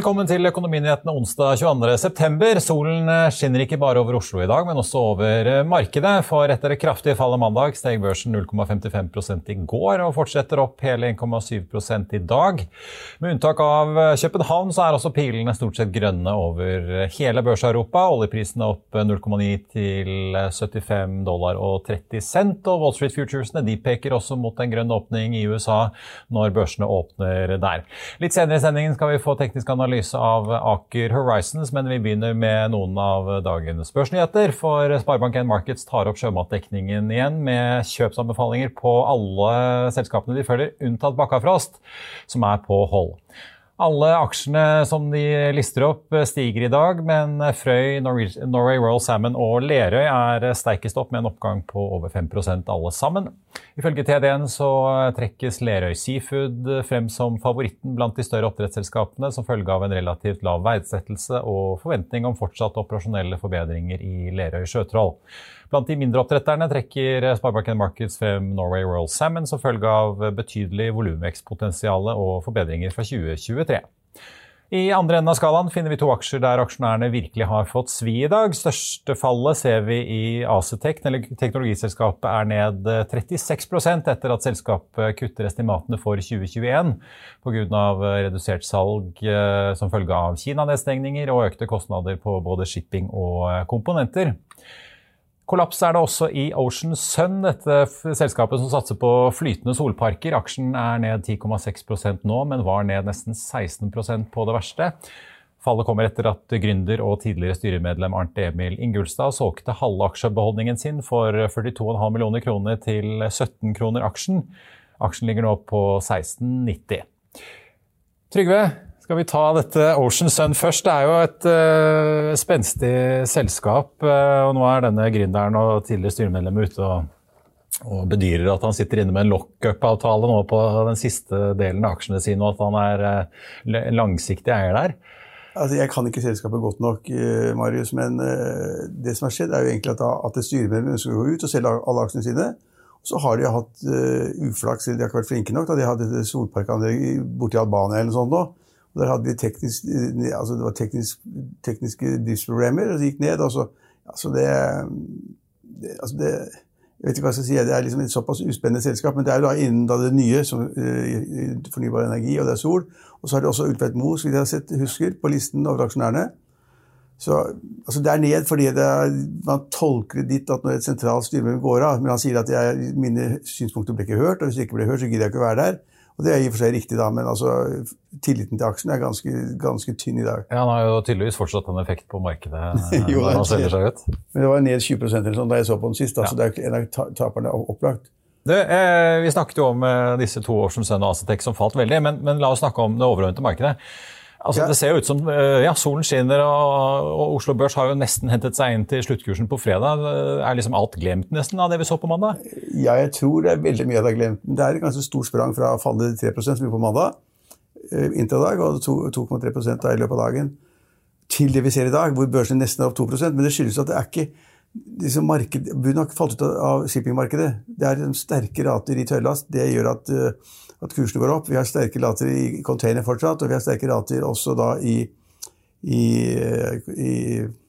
Velkommen til Økonominyhetene onsdag 22.9. Solen skinner ikke bare over Oslo i dag, men også over markedet. For etter det kraftige fallet mandag steg børsen 0,55 i går og fortsetter opp hele 1,7 i dag. Med unntak av København så er også pilene stort sett grønne over hele Børs-Europa. Oljeprisen er opp 0,9 til 75 dollar og 30 cent. Og Wall Street Futuresene de peker også mot en grønn åpning i USA når børsene åpner der. Litt senere i sendingen skal vi få teknisk analyse analyse av Aker Horizons, men vi begynner med noen av dagens børsnyheter. For Sparebank1 Markets tar opp sjømatdekningen igjen med kjøpsanbefalinger på alle selskapene de følger, unntatt Bakkafrost, som er på hold. Alle aksjene som de lister opp, stiger i dag, men Frøy, Norway Royal Salmon og Lerøy er sterkest opp med en oppgang på over 5% alle sammen. Ifølge TDN så trekkes Lerøy Seafood frem som favoritten blant de større oppdrettsselskapene som følge av en relativt lav verdsettelse og forventning om fortsatt operasjonelle forbedringer i Lerøy Sjøtroll. Blant de mindre oppdretterne trekker Sparebanken Markets frem Norway Royal Salmon som følge av betydelig volumvekstpotensial og forbedringer fra 2023. I andre enden av skalaen finner vi to aksjer der aksjonærene virkelig har fått svi i dag. Største fallet ser vi i Acetec. Teknologiselskapet er ned 36% etter at selskapet kutter estimatene for 2021 pga. redusert salg eh, som følge av Kina-nedstengninger og økte kostnader på både shipping og komponenter. Kollaps er det også i Ocean Sun, dette selskapet som satser på flytende solparker. Aksjen er ned 10,6% nå, men var ned nesten 16% på det verste. Fallet kommer etter at gründer og tidligere styremedlem Arnt Emil Ingulstad solgte halve aksjebeholdningen sin for 42,5 millioner kroner til 17 kroner aksjen. Aksjen ligger nå på 16,90. Trygve, skal vi ta dette Ocean Sun først? Det er jo et uh, spenstig selskap. Uh, og Nå er denne gründeren og tidligere styremedlem ute og, og, bedyrer at han sitter inne med en lockup-avtale nå på den siste delen av aksjene sine, og at han er uh, langsiktig eier der. Altså, jeg kan ikke selskapet godt nok, Marius, men det som har skjedd, er jo egentlig at, at styremedlemmene ønsker å gå ut og selge alle aksjene sine. Så har de hatt uflaks, eller de har ikke vært flinke nok. Da. De hadde solparkanlegg borti Albania eller noe sånt. Nå. Der hadde de teknisk, altså det var teknisk, tekniske driftsproblemer, og det gikk ned. Altså, altså det, det, altså det, jeg vet ikke hva jeg skal si, Det er liksom et såpass uspennende selskap, men det er jo da innen da det nye, som uh, fornybar energi, og det er sol. Og så har de også Ultveit Moe, som vi har sett, husker, på listen over aksjonærene. Så altså Det er ned fordi er, man tolker det dit at når et sentralt styremedlem går av Men han sier at jeg, mine synspunkter ble ikke hørt, og hvis de ikke ble hørt, så gidder jeg ikke å være der. Og Det er i og for seg riktig, da, men altså, tilliten til aksjen er ganske, ganske, tynn i dag. Ja, Han har jo tydeligvis fortsatt en effekt på markedet jo, når han selger seg ut. Men det var ned 20% eller sånn da jeg så på den sist, da, ja. så det er en av taperne opplagt. Det, eh, vi snakket jo om eh, disse to år som Sun og Acetec som falt veldig, men, men la oss snakke om det overordnede markedet. Altså, ja. Det ser jo ut som eh, ja, solen skinner, og, og, Oslo Børs har jo nesten hentet seg inn til sluttkursen på fredag. Er liksom alt glemt nesten av det vi så på mandag? Ja, jeg tror det er veldig mye av det glemt. Det er et ganske stort sprang fra fallet 3 som vi på mandag, eh, intradag, og 2,3% i løpet av dagen, til det vi ser i dag, hvor børsen nesten er opp 2% Men det skyldes at det er ikke liksom marked, har falt ut av shippingmarkedet. Det er sterke rater i tørrlast. Det gjør at uh, at kursene går opp. Vi har sterke rater i container fortsatt, og vi har sterke rater også da i, i, i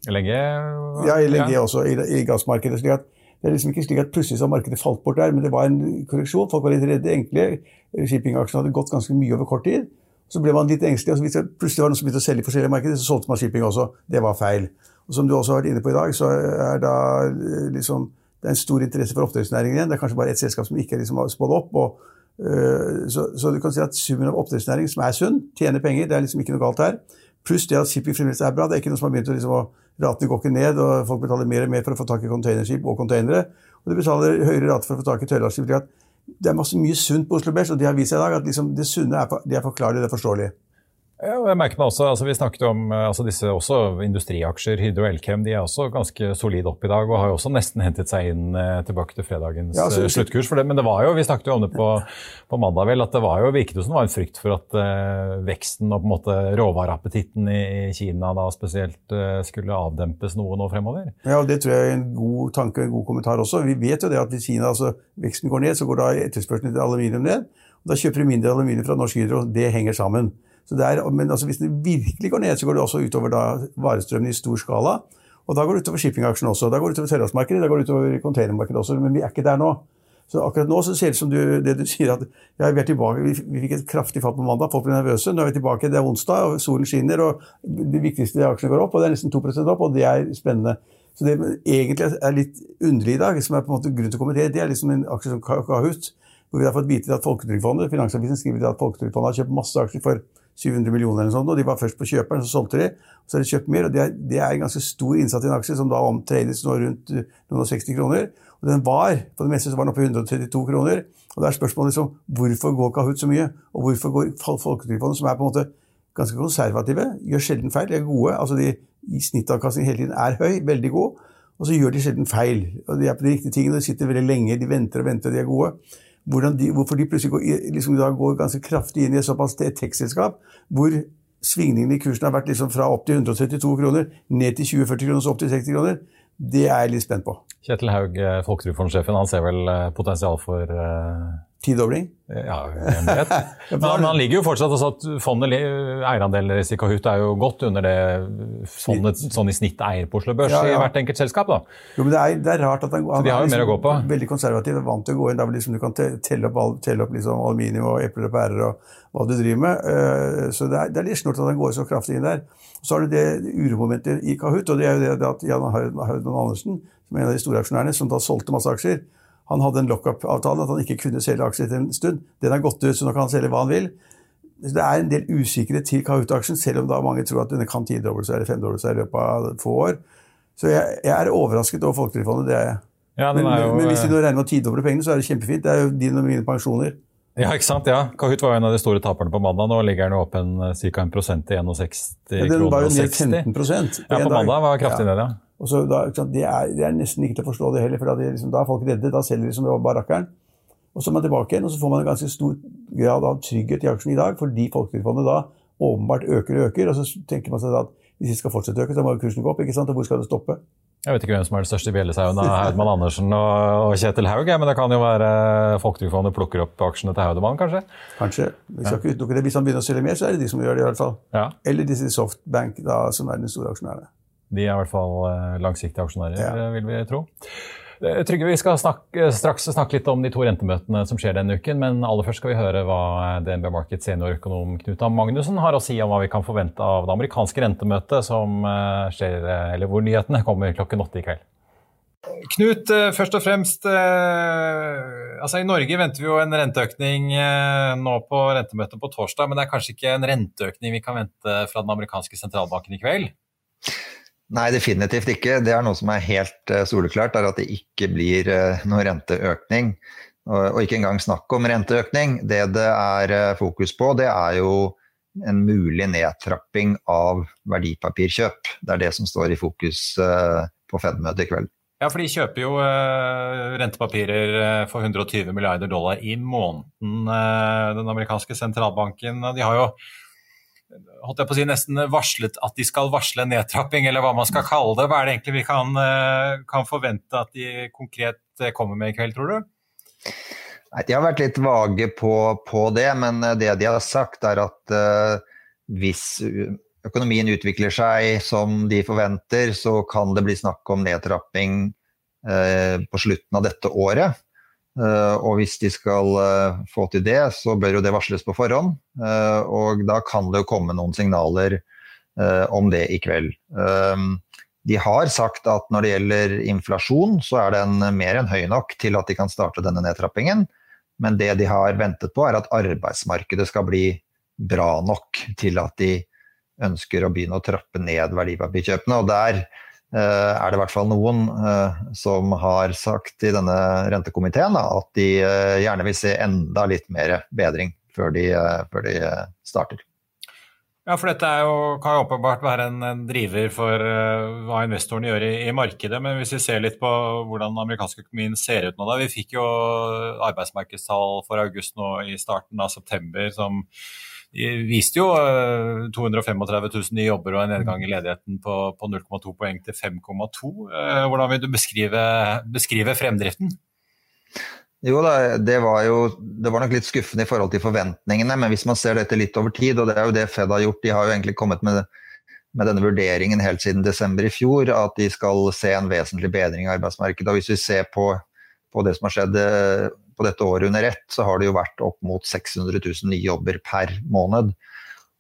LNG? Ja, i LNG ja. også, i, i gassmarkedet. slik at det er liksom ikke slik at plutselig så har markedet falt bort der, men det var en korreksjon. Folk var litt redde. Enkle shippingaksjene hadde gått ganske mye over kort tid. Så ble man litt engstelig. og så det plutselig var noen som begynte å selge i forskjellige markeder, så solgte man shipping også. Det var feil. Og Som du også har vært inne på i dag, så er da liksom, det er en stor interesse for oppdrettsnæringen igjen. Det er kanskje bare ett selskap som ikke liksom, har spådd opp. og Eh, så, så, du kan si at summen av oppdrettsnæring som er sunn, tjener penger, det er liksom ikke noe galt her. Pluss det at shipping fremdeles er bra. Det er ikke noe som har begynt å liksom, Ratene går ikke ned, og folk betaler mer og mer for å få tak i containerskip og containere. Og de betaler høyere rate for å få tak i tørrlastskip. Det er masse mye sunt på Oslo Børs, og det har vist seg i dag at liksom, det sunne er, det er forklarlig, det er forståelig. Ja, jeg merker meg også, altså Vi snakket om eh, altså disse også industriaksjer. Hydro Elkem de er også ganske solide opp i dag og har jo også nesten hentet seg inn eh, tilbake til fredagens ja, altså, sluttkurs. Det, men det var jo, vi snakket jo om det på, på mandag, vel, at det var jo, virket som det var en frykt for at uh, veksten og på en måte råvareappetitten i, Kina da spesielt uh, skulle avdempes noe nå fremover. Ja, og Det tror jeg er en god tanke og en god kommentar også. Vi vet jo det at hvis Kina, altså, veksten går ned, så går da etterspørselen til aluminium ned. og Da kjøper de mindre aluminium fra Norsk Hydro. Det henger sammen. Er, men altså, hvis den virkelig går ned, så går det også utover da, varestrømmen i stor skala. Og da går det utover shippingaksjen også. Da går det utover tørrlastmarkedet, da går det utover containermarkedet også. Men vi er ikke der nå. Så akkurat nå så ser det ut som du, det du sier, at ja, vi er tilbake. Vi, vi fikk et kraftig fall på mandag, folk ble nervøse. Nå er vi tilbake. Det er onsdag, og solen skinner, og de viktigste aksjene går opp. Og det er nesten 2% opp, og det er spennende. Så det egentlig er litt underlig i dag, som er på en måte grunn til å kommentere, det er liksom en aksje som Kahoot, hvor vi har fått vite at Folketrygdfondet Finansavisen skriver at Folketrygdfondet har kjøpt masse aksjer for 700 millioner, eller sånt, og de var først på kjøperen, så solgte de. Så har de kjøpt mer, og det er, det er en ganske stor innsats i en aksje som da omtrades nå rundt eh, noen og 60 kroner. Og den var på det meste så var den oppe i 132 kroner. Og da er spørsmålet liksom, hvorfor går Kahoot så mye? Og hvorfor går Folketrygdfondet, som er på en måte ganske konservative, gjør sjelden feil, de er gode. altså de, i Snittavkastningen hele tiden er høy, veldig god, og så gjør de sjelden feil. og De er på de riktige tingene, de sitter veldig lenge, de venter og venter, og de er gode de, hvorfor de plutselig går, liksom, går, ganske kraftig inn i et såpass tech-selskap, hvor svingningene i kursen har vært liksom fra opp til 132 kroner, ned til 20-40 kroner, så opp til 60 kroner, det er jeg litt spent på. Kjetil Haug, eh, Folketrygdfondsjefen, han ser vel eh, potensial for uh Tidobling? Ja, en vet. Men han, ligger jo fortsatt altså at fondet, Eierandeler i Kahoot er jo godt under det fondet sånn i snitt eier på Oslo Børs ja, ja. i hvert enkelt selskap. da. Jo, men Det er, det er rart at han, han er på. veldig konservativ og vant til å gå inn der liksom du kan telle opp, telle opp liksom aluminium og epler og pærer og hva du driver med. Eh, så det er, det er litt snort at han går så kraftig inn der. Så har du det uromomentet i Kahoot, og det er jo det at Jan Haudmann Andersen, som er en av de store aksjonærene, som da solgte masse aksjer, han hadde en lockup-avtale, at han ikke kunne selge aksjer etter en stund. Den er gått ut, så nå kan han selge hva han vil. Det er en del usikkerhet til Kahoot-aksjen, selv om da mange tror at den kan tidoble seg eller femdoble seg i løpet av få år. Så jeg, jeg er overrasket over Folketrygdfondet, det er jeg. Ja, men, jo, men, hvis de nå regner med å tidoble pengene, så er det kjempefint. Det er jo dine og mine pensjoner. Ja, ikke sant? Ja. Kahoot var en av de store taperne på mandag. Nå ligger den opp ca. 1 prosent til 61 ja, Den var jo ned 15 Ja, på mandag var kraftig ned, ja. Da, det, er, det, er, nesten ikke til å forstå det heller, for da, de, liksom, da er folk redde. Da selger de som var barakkeren. Og så er man tilbake igjen, og så får man en ganske stor grad av trygghet i aksjen i dag, fordi Folketrygdfondet da åpenbart øker og øker. Og så tenker man seg at hvis de skal fortsette å øke, så må kursen gå opp. ikke sant? Og hvor skal det stoppe? Jeg vet ikke hvem som er den største bjellesauen av Haudmann Andersen og, Kjetil Haug, men det kan jo være Folketrygdfondet plukker opp aksjene til Haudemann, kanskje? Kanskje. Vi skal ikke utelukke det. Hvis han begynner å selge mer, så er det de som gjør det, i hvert fall. Ja. Eller disse Softbank, da, som er den store aksjonæren. De er i hvert fall eh, langsiktige aksjonærer, ja. vil vi tro. Trygge, Trygve, Vi skal snakke, straks snakke litt om de to rentemøtene som skjer denne uken, men aller først skal vi høre hva DNB Markets seniorøkonom Knut A. Magnussen har å si om hva vi kan forvente av det amerikanske rentemøtet som eh, skjer, eller hvor nyhetene kommer klokken åtte i kveld. Knut, først og fremst. altså I Norge venter vi jo en renteøkning nå på rentemøtet på torsdag, men det er kanskje ikke en renteøkning vi kan vente fra den amerikanske sentralbanken i kveld? Nei, definitivt ikke. Det er noe som er helt uh, soleklart, er at det ikke blir uh, noe renteøkning. Og, ikke engang snakk om renteøkning. Det det er uh, fokus på, det er jo en mulig nedtrapping av verdipapirkjøp. Det er det som står i fokus på Fed-møtet i kveld. Ja, for de kjøper jo rentepapirer for 120 milliarder dollar i måneden, den amerikanske sentralbanken. De har jo holdt jeg på å si, nesten varslet at de skal varsle nedtrapping, eller hva man skal kalle det. Hva er det egentlig vi kan, eh, kan forvente at de konkret eh, kommer med i kveld, tror du? Nei, De har vært litt vage på, på, det, men eh, det de har sagt er at uh, hvis økonomien utvikler seg som de forventer, så kan det bli snakk om nedtrapping uh, på slutten av dette året. Eh, og hvis de skal eh, få til det, så bør jo det varsles på forhånd. Eh, og da kan det jo komme noen signaler om det i kveld. De har sagt at når det gjelder inflasjon, så er den mer enn høy nok til at de kan starte denne nedtrappingen. Men det de har ventet på, er at arbeidsmarkedet skal bli bra nok til at de ønsker å begynne å trappe ned verdipapirkjøpene. Og der er det i hvert fall noen eh, som har sagt i denne rentekomiteen at de eh, gjerne vil se enda litt mer bedring før de, før de starter. Ja, for dette jo, kan jo åpenbart være en, en driver for uh, hva investorene gjør i, i, markedet. Men hvis vi ser litt på hvordan den amerikanske økonomien ser ut nå, da. Vi fikk jo arbeidsmarkedstall for august nå i starten av september som viste jo 235 eh, 000 nye jobber og en nedgang i ledigheten på, på 0,2 poeng til 5,2. Eh, hvordan vil du beskrive, beskrive fremdriften? Jo det var jo det var nok litt skuffende i forhold til forventningene, men hvis man ser dette litt over tid, og det er jo det Fed har gjort, de har jo egentlig kommet med, med denne vurderingen helt siden desember i fjor, at de skal se en vesentlig bedring i arbeidsmarkedet. Og hvis vi ser på, på det som har skjedd eh, på dette året under ett, så har det jo vært opp mot 600 000 nye jobber per måned.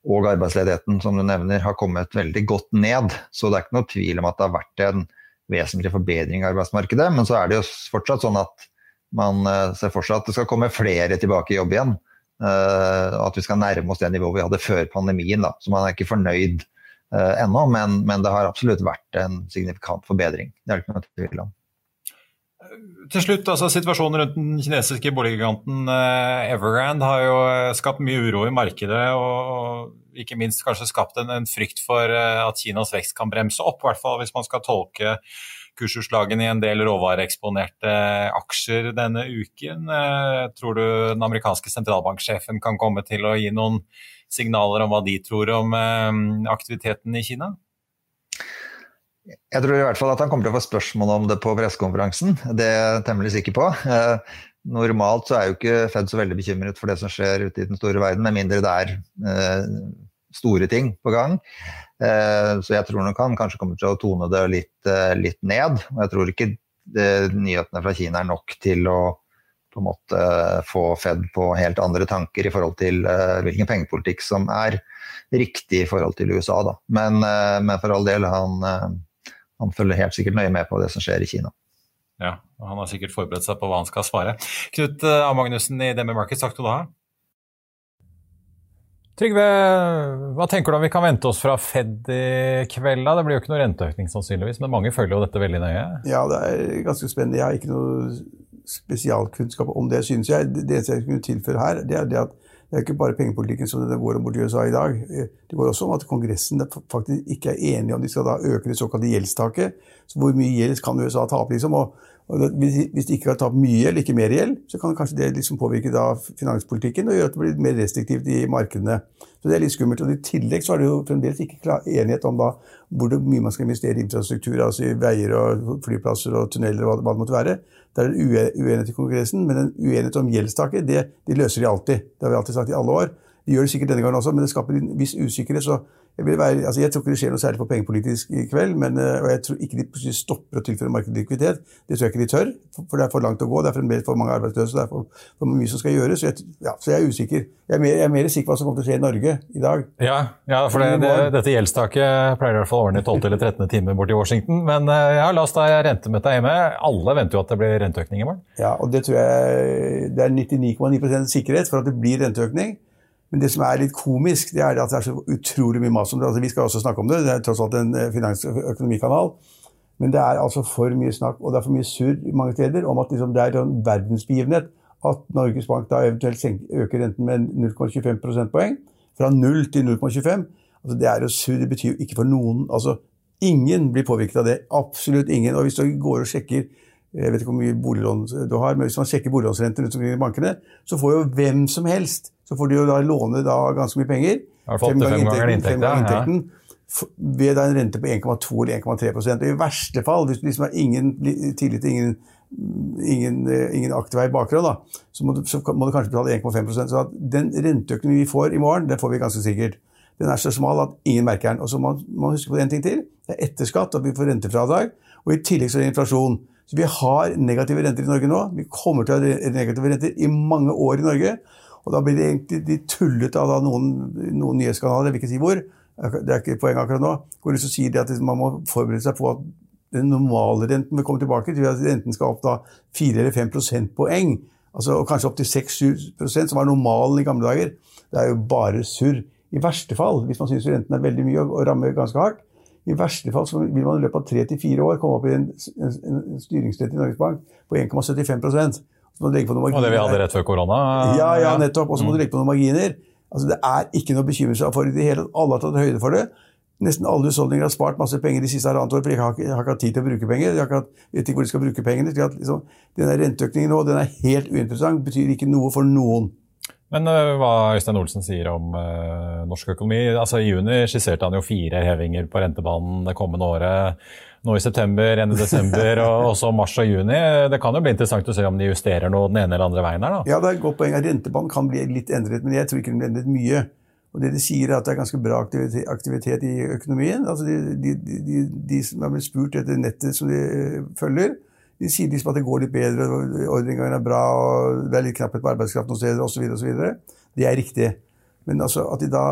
Og arbeidsledigheten, som du nevner, har kommet veldig godt ned. Så det er ikke noe tvil om at det har vært en vesentlig forbedring i arbeidsmarkedet. Men så er det jo fortsatt sånn at man eh, ser for seg at det skal komme flere tilbake i jobb igjen. Eh, at vi skal nærme oss det nivået vi hadde før pandemien. Da. Så man er ikke fornøyd uh, ennå, men, men, det har absolutt vært en signifikant forbedring. Det er det ikke noe tvil om. Til slutt, altså Situasjonen rundt den kinesiske boliggiganten Evergrande har jo skapt mye uro i markedet. og ikke minst kanskje skapt en, en frykt for at Kinas vekst kan bremse opp, i hvert fall hvis man skal tolke kursutslagene i en del råvareeksponerte aksjer denne uken. Eh, tror du den amerikanske sentralbanksjefen kan komme til å gi noen signaler om hva de tror om eh, aktiviteten i Kina? Jeg tror i hvert fall at han kommer til å få spørsmål om det på pressekonferansen. Det er jeg temmelig sikker på. Eh, normalt så er jo ikke Fed så veldig bekymret for det som skjer ute i den store verden, med mindre det er store ting på gang. Eh, så jeg tror nok han kanskje kommer til å tone det litt, eh, litt ned. Og jeg tror ikke nyhetene fra Kina er nok til å på en måte få Fed på helt andre tanker i forhold til hvilken pengepolitikk som er riktig i forhold til USA. Da. Men, men for all del, han, han, følger helt sikkert nøye med på det som skjer i Kina. Ja, og Han har sikkert forberedt seg på hva han skal svare. Knut A. Magnussen i Demi Markets, takk skal du ha. Trygve, hva tenker du om vi kan vente oss fra Fed i kveld? Det blir jo ikke noe renteøkning sannsynligvis, men mange følger jo dette veldig nøye. Ja, det er ganske spennende. Jeg har ikke noe spesialkunnskap om det, synes jeg. Det eneste jeg kunne tilføre her, det er det at det er ikke bare pengepolitikken som det går om bort i USA i dag. Det går også om at Kongressen faktisk ikke er enige om de skal da øke det såkalte gjeldstaket. Så hvor mye gjeld kan USA ta opp, liksom? Og hvis de ikke har tatt mye eller ikke mer gjeld, så kan kanskje det liksom påvirke finanspolitikken og gjøre at det blir mer restriktivt i markedene. Så det er litt skummelt. Og I tillegg så er det jo fremdeles ikke klar enighet om da hvor mye man skal investere i infrastruktur, altså i veier og flyplasser og tunneler og hva det måtte være. Der er det uenighet i Kongressen, men en uenighet om gjeldstaket det, de løser de alltid. Det har vi alltid sagt i alle år. De gjør det sikkert denne gangen også, men det skaper en viss usikkerhet. så jeg, være, altså jeg, tror ikke det skjer noe særlig på pengepolitisk i kveld, men, eh, og jeg tror ikke de stopper å tilføre markedet likviditet. Det tror jeg ikke de tør, for det er for langt å gå. Det er fremdeles for mange arbeidsløse, det er for, for mye som skal gjøres. Så jeg, ja, så jeg er usikker. Jeg er, mer, jeg er, mer, sikker på hva som kommer til å skje i Norge i dag. Ja, ja for det, det, dette gjeldstaket pleier i hvert fall årene i 12. eller 13. time borti Washington. Men eh, ja, la oss ta rentemøtet hjemme. Alle venter jo at det blir renteøkning i morgen. Ja, og det tror jeg det er 99,9% sikkerhet for at det blir renteøkning. Men det som er litt komisk, det er at det er så utrolig mye mas om det. Altså, vi skal også snakke om det, det er tross alt en eh, finansøkonomikanal. Men det er altså for mye snakk og det er for mye surr mange steder om at liksom, det er en verdensbegivenhet at Norges Bank da eventuelt øker renten med 0,25 prosentpoeng. Fra 0 til 0,25. Altså, det er jo surr. Det betyr jo ikke for noen altså, Ingen blir påvirket av det. Absolutt ingen. Og hvis du går og sjekker jeg vet ikke hvor mye boliglån du har, men hvis man sjekker boliglånsrenten rundt omkring i bankene, så får jo hvem som helst så får de jo da låne da ganske mye penger. Fem ganger inntekten. inntekten ja. Ved da en rente på 1,2 eller 1,3% I verste fall, hvis du liksom har ingen tillit til ingen, ingen, ingen aktiv bakgrunn, da, så, må du, så må du kanskje betale 1,5% Så den renteøkningen vi får i morgen, den får vi ganske sikkert. Den er så smal at ingen merker den. Og så må man huske på en ting til. Det er etter skatt at vi får rentefradrag. Og i tillegg så er det inflasjon. Så vi har negative renter i Norge nå. Vi kommer til å ha negative renter i mange år i Norge. Og da blir det egentlig de tullet av noen, noen nyhetskanaler, jeg vil ikke si hvor, det er ikke poenget akkurat nå, hvor de så sier at man må forberede seg på at den normale renten vil komme tilbake til at renten skal opp da 4 eller 5 prosentpoeng. Altså, og kanskje opp til 6-7% som var normalen i gamle dager. Det er jo bare surr. I verste fall, hvis man syns renten er veldig mye og rammer ganske hardt, i verste fall så vil man i løpet av tre til fire år komme opp i en, en, en styringsrett i Norges Bank på 1,75 så må du legge på noen marginer. Og det vi hadde rett før korona? Ja, ja, nettopp. Og så må du mm. legge på noen marginer. Altså, det er ikke noe å bekymre seg for i det hele Alle har tatt høyde for det. Nesten alle husholdninger har spart masse penger de siste halvannet år, for de har, ikke, har ikke hatt tid til å bruke penger. De har ikke hatt, vet ikke hvor de skal bruke pengene. Liksom, denne renteøkningen nå den er helt uinteressant, betyr ikke noe for noen. Men uh, hva Øystein Olsen sier om uh, norsk økonomi altså I juni skisserte han jo fire hevinger på rentebanen det kommende året. Nå i september, 1. desember og også mars og juni. Det kan jo bli interessant å se om de justerer noe den ene eller andre veien her. da. Ja, det er et godt poeng. Rentebanen kan bli litt endret, men jeg tror ikke den blir endret mye. Og det De sier er at det er ganske bra aktivitet, aktivitet i økonomien. Altså de, de, de, de, som har blitt spurt etter nettet som de følger, de sier liksom at det går litt bedre, ordreinngangen er bra, og det er litt knapphet på arbeidskraft noen steder osv. Det er riktig. Men altså at de da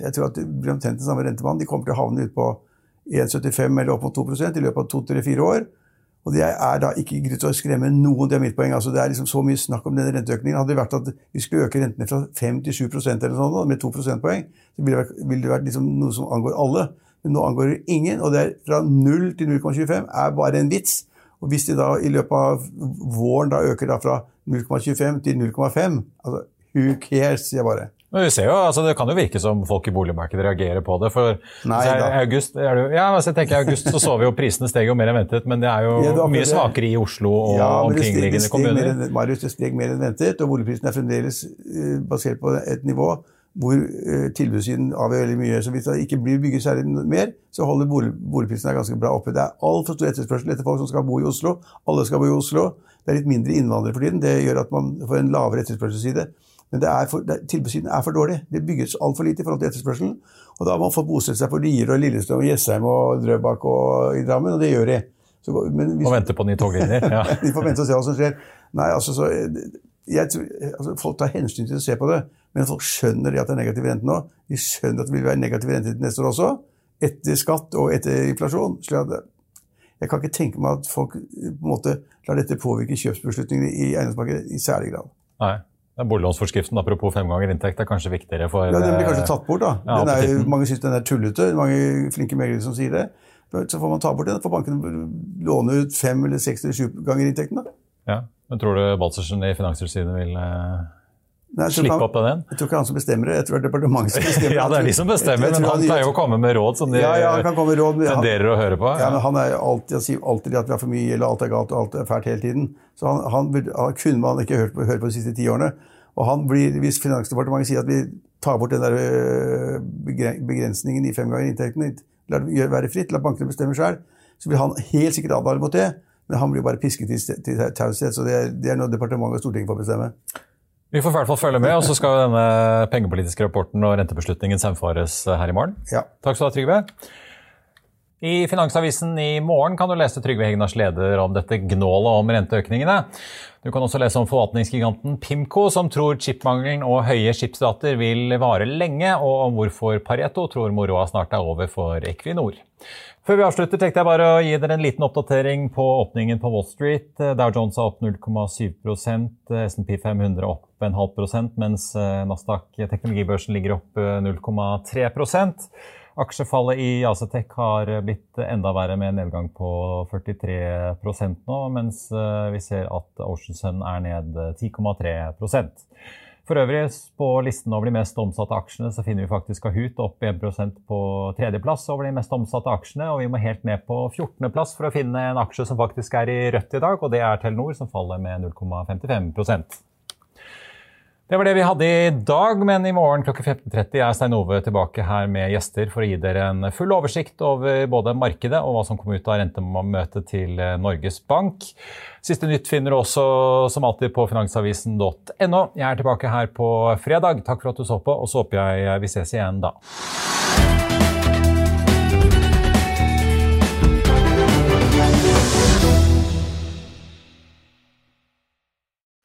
Jeg tror at det blir omtrent den samme rentemannen. De kommer til å havne ut på 1,75 eller opp mot 2% i løpet av to-tre-fire år. Og det er da ikke grunn til å skremme noen, det er mitt poeng. Altså, det er liksom så mye snakk om denne renteøkningen. Hadde det vært at vi skulle øke rentene fra 5 til 7 eller noe sånt, med 2 prosentpoeng, så ville det vært, ville det vært liksom noe som angår alle. Men nå angår det ingen, og det er fra 0 til 0,25 er bare en vits. Og hvis de da i løpet av våren da øker da fra 0,25 til 0,5 altså, Who cares, sier jeg bare. Men vi ser jo, altså Det kan jo virke som folk i boligmarkedet reagerer på det. for Nei, i august, det, ja, altså, jeg tenker i august så så vi jo prisene steg jo mer enn ventet, men det er jo ja, mye svakere i Oslo og ja, omkringliggende kommuner. Marius, det steg mer enn ventet, og boligprisen er fremdeles uh, basert på et nivå hvor uh, tilbudssiden avgjør veldig mye. Så hvis det ikke blir bygget særlig mer, så holder bolig, boligprisene ganske bra oppe. Det er altfor stor etterspørsel etter folk som skal bo i Oslo. Alle skal bo i Oslo. Det er litt mindre innvandrere for tiden. Det gjør at man får en lavere etterspørselsside. Men det er for, det, tilbudssiden er for dårlig. Det bygges altfor lite i forhold til etterspørselen. Og da har man fått bosette seg på Lier og Lillestrøm og Jessheim og Drøbak og i Drammen, og det gjør de. Så, hvis, og venter på nye toglinjer. Ja. de får vente og se hva som skjer. Nei, altså, så, jeg, altså, Folk tar hensyn til å se på det, men folk skjønner det at det er negativ rente nå. De skjønner at det vil være negativ rente til neste år også, etter skatt og etter inflasjon. at jeg kan ikke tenke meg at folk på en måte lar dette påvirke kjøpsbeslutningene i eiendomsmarkedet i særlig grad. Nei. Boliglånsforskriften apropos fem ganger inntekt er kanskje viktigere for Ja, Den blir kanskje tatt bort. da. Ja, er, mange syns den er tullete. Mange flinke meglere som sier det. Så får man ta bort den. får bankene låne ut fem eller seks eller sju ganger inntekten. da. Ja, men Tror du Balsersen i Finanstilsynet vil eh, Nei, Slippe opp av den? Jeg tror ikke han som bestemmer det. Jeg tror det er departementet som bestemmer ja, det er de som bestemmer, men han pleier jo å komme med råd som de ja, ja, råd, tenderer å høre på. Ja, men Han er alltid, han sier alltid at vi har for mye eller alt er galt og alt er fælt hele tiden. Så han, han, han kunne man ikke hørt på, hørt på de siste ti årene. Og han blir, Hvis Finansdepartementet sier at vi tar bort den der øh, begrensningen i fem ganger inntekten, lar det være fritt, la bankene bestemme sjøl, så vil han helt sikkert advare mot det. Men han blir bare pisket til taushet. Så det er, det er noe departementet og Stortinget får bestemme. Vi får i hvert fall følge med, og så skal denne pengepolitiske rapporten og rentebeslutningen samfares her i morgen. Ja. Takk skal du ha, Trygve. I Finansavisen i morgen kan du lese Trygve Hegnars leder om dette gnålet om renteøkningene. Du kan også lese om forvaltningsgiganten Pimco, som tror chipmangelen og høye skipsrater vil vare lenge, og om hvorfor Pareto tror moroa snart er over for Equinor. Før vi avslutter, tenkte jeg bare å gi dere en liten oppdatering på åpningen på Wall Street. Dow Jones er opp 0,7% SMP 500 opp en halv prosent, mens Nasdaq teknologibørsen ligger opp 0,3 eh, Aksjefallet i Asetek har blitt enda verre med en nedgang på 43% nå, mens eh, vi ser at Ocean Sun er ned 10,3% for øvrig, på listen over de mest omsatte aksjene så finner vi faktisk Kahoot opp 1% på tredjeplass over de mest omsatte aksjene. Og vi må helt ned på 14.-plass for å finne en aksje som faktisk er i rødt i dag, og det er Telenor, som faller med 0,55 det var det vi hadde i dag, men i morgen klokken 15.30 er Stein Ove tilbake her med gjester for å gi dere en full oversikt over både markedet og hva som kom ut av rentemøtet til Norges Bank. Siste nytt finner du også som alltid på finansavisen.no. Jeg er tilbake her på fredag. Takk for at du så på, og så håper jeg vi ses igjen da.